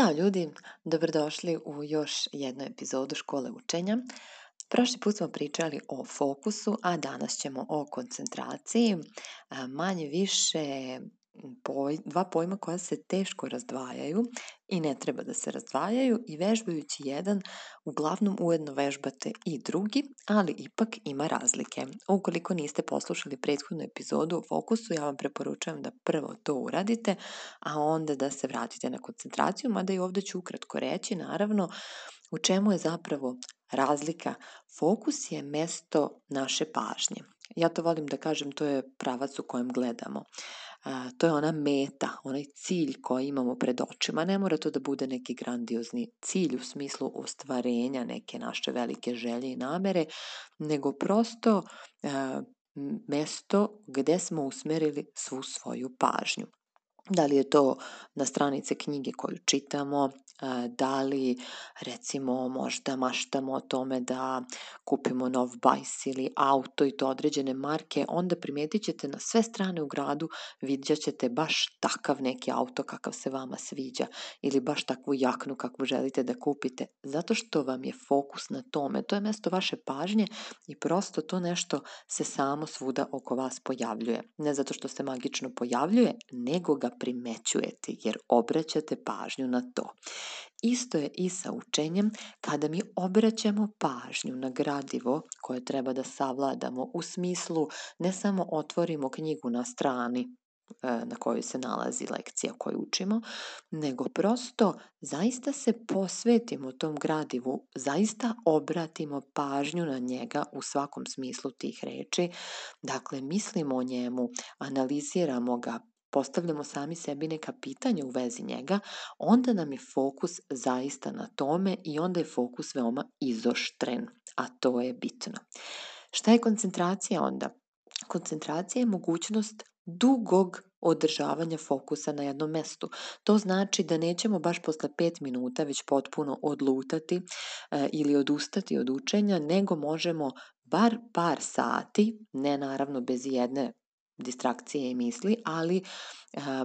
Ćao ljudi, dobrodošli u još jednu epizodu Škole učenja. Prošli put smo pričali o fokusu, a danas ćemo o koncentraciji. Manje više poj, dva pojma koja se teško razdvajaju i ne treba da se razdvajaju i vežbajući jedan uglavnom ujedno vežbate i drugi, ali ipak ima razlike. Ukoliko niste poslušali prethodnu epizodu o fokusu, ja vam preporučujem da prvo to uradite, a onda da se vratite na koncentraciju, mada i ovde ću ukratko reći, naravno, u čemu je zapravo razlika. Fokus je mesto naše pažnje. Ja to volim da kažem, to je pravac u kojem gledamo to je ona meta, onaj cilj koji imamo pred očima. Ne mora to da bude neki grandiozni cilj u smislu ostvarenja neke naše velike želje i namere, nego prosto mesto gde smo usmerili svu svoju pažnju. Da li je to na stranice knjige koju čitamo, da li recimo možda maštamo o tome da kupimo nov bajs ili auto i to određene marke, onda primetit ćete na sve strane u gradu vidjet ćete baš takav neki auto kakav se vama sviđa ili baš takvu jaknu kakvu želite da kupite, zato što vam je fokus na tome, to je mesto vaše pažnje i prosto to nešto se samo svuda oko vas pojavljuje. Ne zato što se magično pojavljuje, nego ga primećujete jer obraćate pažnju na to. Isto je i sa učenjem kada mi obraćamo pažnju na gradivo koje treba da savladamo u smislu ne samo otvorimo knjigu na strani e, na kojoj se nalazi lekcija koju učimo, nego prosto zaista se posvetimo tom gradivu, zaista obratimo pažnju na njega u svakom smislu tih reči, dakle mislimo o njemu, analiziramo ga, postavljamo sami sebi neka pitanja u vezi njega, onda nam je fokus zaista na tome i onda je fokus veoma izoštren, a to je bitno. Šta je koncentracija onda? Koncentracija je mogućnost dugog održavanja fokusa na jednom mestu. To znači da nećemo baš posle 5 minuta već potpuno odlutati e, ili odustati od učenja, nego možemo bar par sati, ne naravno bez jedne distrakcije i misli, ali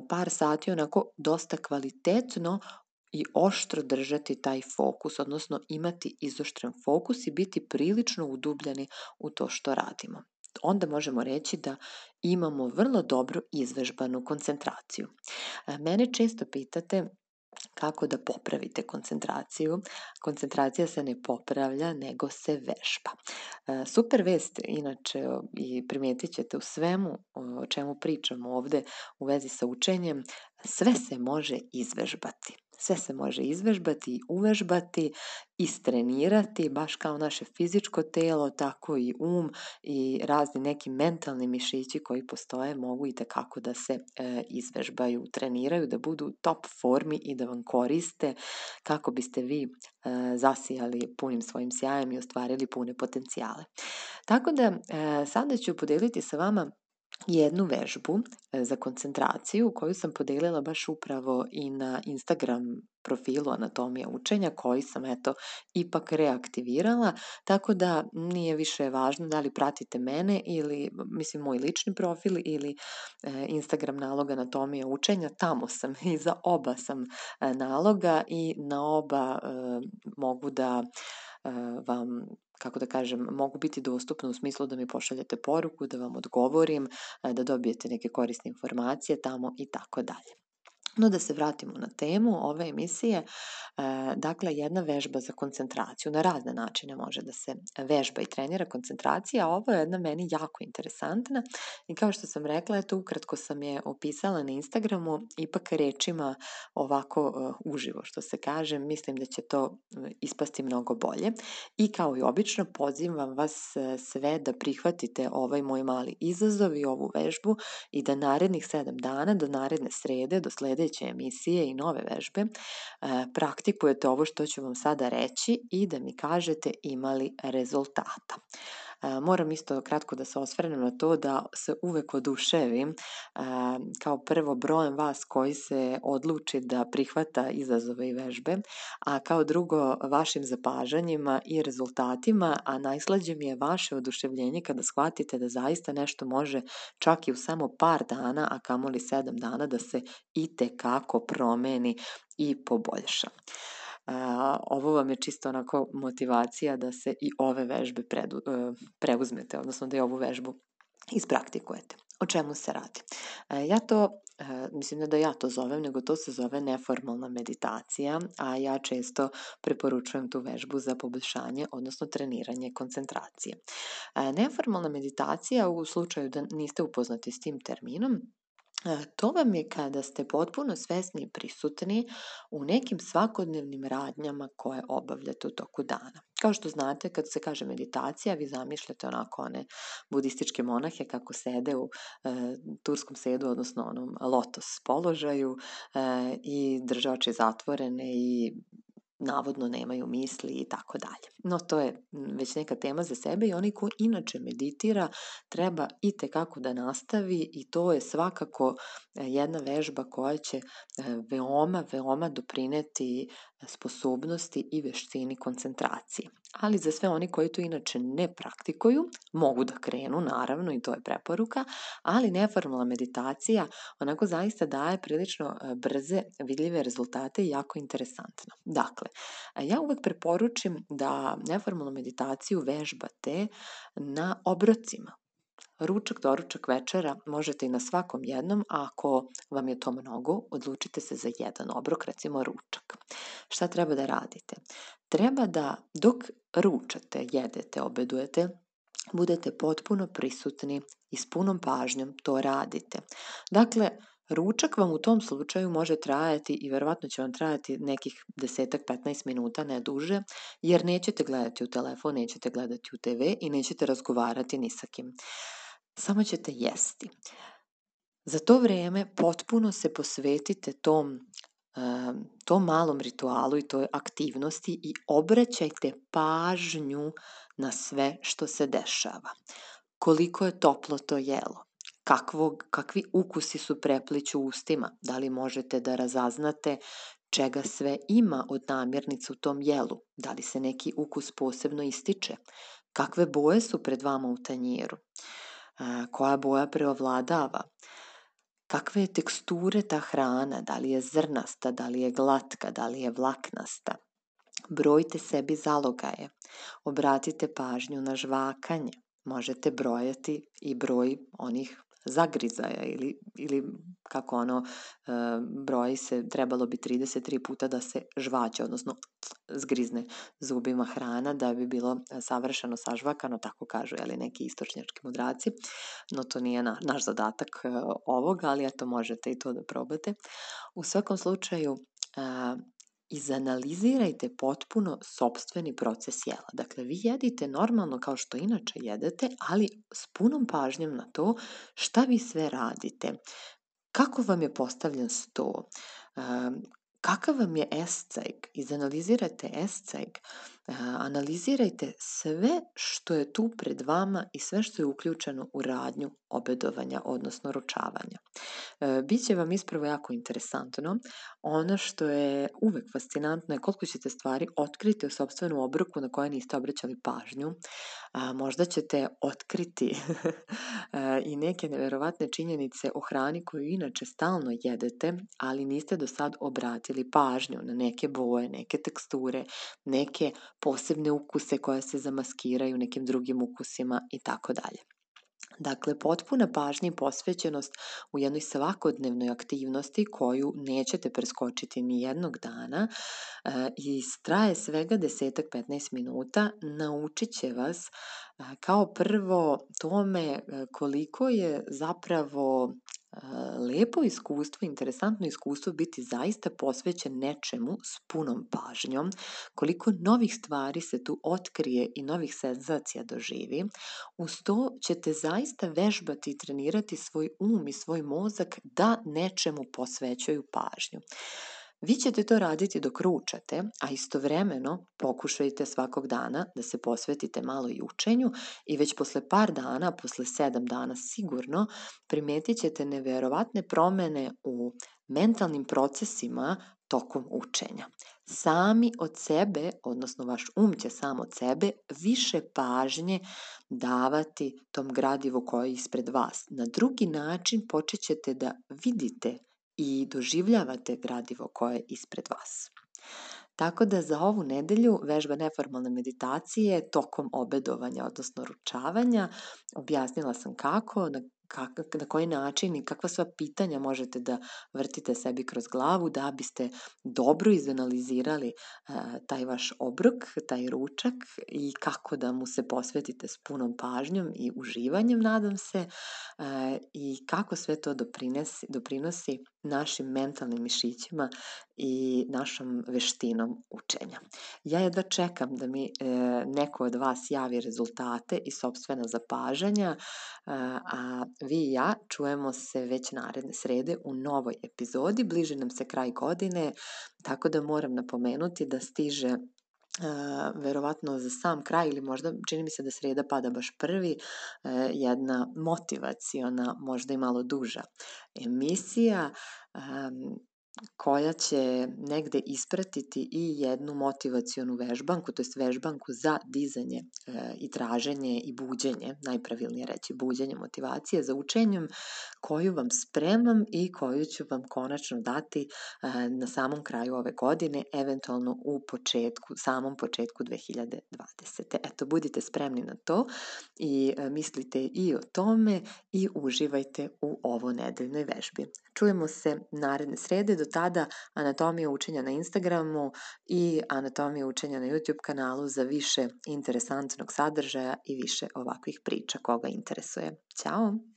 par sati onako dosta kvalitetno i oštro držati taj fokus, odnosno imati izoštren fokus i biti prilično udubljeni u to što radimo. Onda možemo reći da imamo vrlo dobro izvežbanu koncentraciju. Mene često pitate kako da popravite koncentraciju. Koncentracija se ne popravlja, nego se vežba. Super vest, inače, i primijetit ćete u svemu o čemu pričamo ovde u vezi sa učenjem, sve se može izvežbati. Sve se može izvežbati i uvežbati, istrenirati, baš kao naše fizičko telo, tako i um i razni neki mentalni mišići koji postoje mogu i tekako da se e, izvežbaju, treniraju, da budu u top formi i da vam koriste kako biste vi e, zasijali punim svojim sjajem i ostvarili pune potencijale. Tako da e, sada ću podeliti sa vama jednu vežbu e, za koncentraciju koju sam podelila baš upravo i na Instagram profilu Anatomija učenja koji sam eto ipak reaktivirala, tako da nije više važno da li pratite mene ili mislim moj lični profil ili e, Instagram nalog Anatomija učenja, tamo sam i za oba sam e, naloga i na oba mogu da vam kako da kažem, mogu biti dostupne u smislu da mi pošaljete poruku, da vam odgovorim, da dobijete neke korisne informacije tamo i tako dalje. No da se vratimo na temu ove emisije, e, dakle jedna vežba za koncentraciju. Na razne načine može da se vežba i trenira koncentracija, a ovo je jedna meni jako interesantna i kao što sam rekla, eto ukratko sam je opisala na Instagramu, ipak rečima ovako uh, uživo što se kaže, mislim da će to ispasti mnogo bolje. I kao i obično pozivam vas sve da prihvatite ovaj moj mali izazov i ovu vežbu i da narednih 7 dana do naredne srede, do slede sledeće emisije i nove vežbe e, praktikujete ovo što ću vam sada reći i da mi kažete imali rezultata. Moram isto kratko da se osvrnem na to da se uvek oduševim kao prvo brojem vas koji se odluči da prihvata izazove i vežbe, a kao drugo vašim zapažanjima i rezultatima, a najslađe mi je vaše oduševljenje kada shvatite da zaista nešto može čak i u samo par dana, a kamoli sedam dana da se i kako promeni i poboljša. Ovo vam je čisto onako motivacija da se i ove vežbe predu, e, preuzmete, odnosno da i ovu vežbu ispraktikujete. O čemu se radi? E, ja to, e, mislim ne da ja to zovem, nego to se zove neformalna meditacija, a ja često preporučujem tu vežbu za poboljšanje, odnosno treniranje koncentracije. Neformalna meditacija u slučaju da niste upoznati s tim terminom, to vam je kada ste potpuno svesni i prisutni u nekim svakodnevnim radnjama koje obavljate u toku dana. Kao što znate, kad se kaže meditacija, vi zamišljate onako one budističke monahe kako sede u e, turskom sedu, odnosno onom lotos položaju e, i drže oči zatvorene i navodno nemaju misli i tako dalje. No to je već neka tema za sebe i onaj ko inače meditira treba i tekako da nastavi i to je svakako e, jedna vežba koja će e, veoma, veoma doprineti sposobnosti i veštini koncentracije. Ali za sve oni koji to inače ne praktikuju, mogu da krenu, naravno, i to je preporuka, ali neformalna meditacija onako zaista daje prilično e, brze, vidljive rezultate i jako interesantno. Dakle, ja uvek preporučim da neformalnu meditaciju vežbate na obrocima, Ručak, doručak, večera možete i na svakom jednom, a ako vam je to mnogo, odlučite se za jedan obrok, recimo ručak. Šta treba da radite? Treba da dok ručate, jedete, obedujete, budete potpuno prisutni i s punom pažnjom to radite. Dakle, Ručak vam u tom slučaju može trajati i verovatno će vam trajati nekih desetak, 15 minuta, ne duže, jer nećete gledati u telefon, nećete gledati u TV i nećete razgovarati ni sa kim samo ćete jesti. Za to vrijeme potpuno se posvetite tom, tom malom ritualu i toj aktivnosti i obraćajte pažnju na sve što se dešava. Koliko je toplo to jelo, kakvog, kakvi ukusi su prepliću ustima, da li možete da razaznate čega sve ima od namirnica u tom jelu, da li se neki ukus posebno ističe, kakve boje su pred vama u tanjiru koja boja preovladava, kakve je teksture ta hrana, da li je zrnasta, da li je glatka, da li je vlaknasta. Brojite sebi zalogaje, obratite pažnju na žvakanje, možete brojati i broj onih zagrizaja ili, ili kako ono e, broji se, trebalo bi 33 puta da se žvaće, odnosno zgrizne zubima hrana da bi bilo savršeno sažvakano, tako kažu ali neki istočnjački mudraci, no to nije na, naš zadatak e, ovoga, ali eto možete i to da probate. U svakom slučaju, izanalizirajte potpuno sobstveni proces jela. Dakle, vi jedite normalno kao što inače jedete, ali s punom pažnjom na to šta vi sve radite. Kako vam je postavljen sto? Kakav vam je escajg? Izanalizirajte escajg, analizirajte sve što je tu pred vama i sve što je uključeno u radnju obedovanja, odnosno ručavanja. E, Biće vam ispravo jako interesantno. Ono što je uvek fascinantno je koliko ćete stvari otkriti u sobstvenu obruku na koje niste obraćali pažnju. Možda ćete otkriti e, i neke neverovatne činjenice o hrani koju inače stalno jedete, ali niste do sad obratili pažnju na neke boje, neke teksture, neke posebne ukuse koje se zamaskiraju nekim drugim ukusima i tako dalje. Dakle, potpuna pažnja i posvećenost u jednoj svakodnevnoj aktivnosti koju nećete preskočiti ni jednog dana e, i traje svega 10-15 minuta, naučit će vas e, kao prvo tome e, koliko je zapravo lepo iskustvo, interesantno iskustvo biti zaista posvećen nečemu s punom pažnjom, koliko novih stvari se tu otkrije i novih senzacija doživi, uz to ćete zaista vežbati i trenirati svoj um i svoj mozak da nečemu posvećuju pažnju. Vi ćete to raditi dok ručate, a istovremeno pokušajte svakog dana da se posvetite malo i učenju i već posle par dana, posle sedam dana sigurno, primetit ćete neverovatne promene u mentalnim procesima tokom učenja. Sami od sebe, odnosno vaš um će sam od sebe, više pažnje davati tom gradivu koje je ispred vas. Na drugi način počet ćete da vidite i doživljavate gradivo koje je ispred vas. Tako da za ovu nedelju vežba neformalne meditacije tokom obedovanja, odnosno ručavanja, objasnila sam kako, na kak, na koji način i kakva sva pitanja možete da vrtite sebi kroz glavu da biste dobro izanalizirali uh, taj vaš obrok, taj ručak i kako da mu se posvetite s punom pažnjom i uživanjem, nadam se, uh, i kako sve to doprinosi, doprinosi našim mentalnim mišićima i našom veštinom učenja. Ja jedva čekam da mi e, neko od vas javi rezultate i sobstvena zapažanja, e, a vi i ja čujemo se već naredne srede u novoj epizodi. Bliže nam se kraj godine, tako da moram napomenuti da stiže Uh, verovatno za sam kraj ili možda čini mi se da sreda pada baš prvi uh, jedna motivaciona možda i malo duža emisija um, koja će negde ispratiti i jednu motivacionu vežbanku, to je vežbanku za dizanje e, i traženje i buđenje, najpravilnije reći buđenje motivacije za učenjem, koju vam spremam i koju ću vam konačno dati e, na samom kraju ove godine, eventualno u početku, samom početku 2020. Eto, budite spremni na to i e, mislite i o tome i uživajte u ovo nedeljnoj vežbi. Čujemo se naredne srede, do tada anatomija učenja na Instagramu i anatomija učenja na YouTube kanalu za više interesantnog sadržaja i više ovakvih priča koga interesuje. Ćao!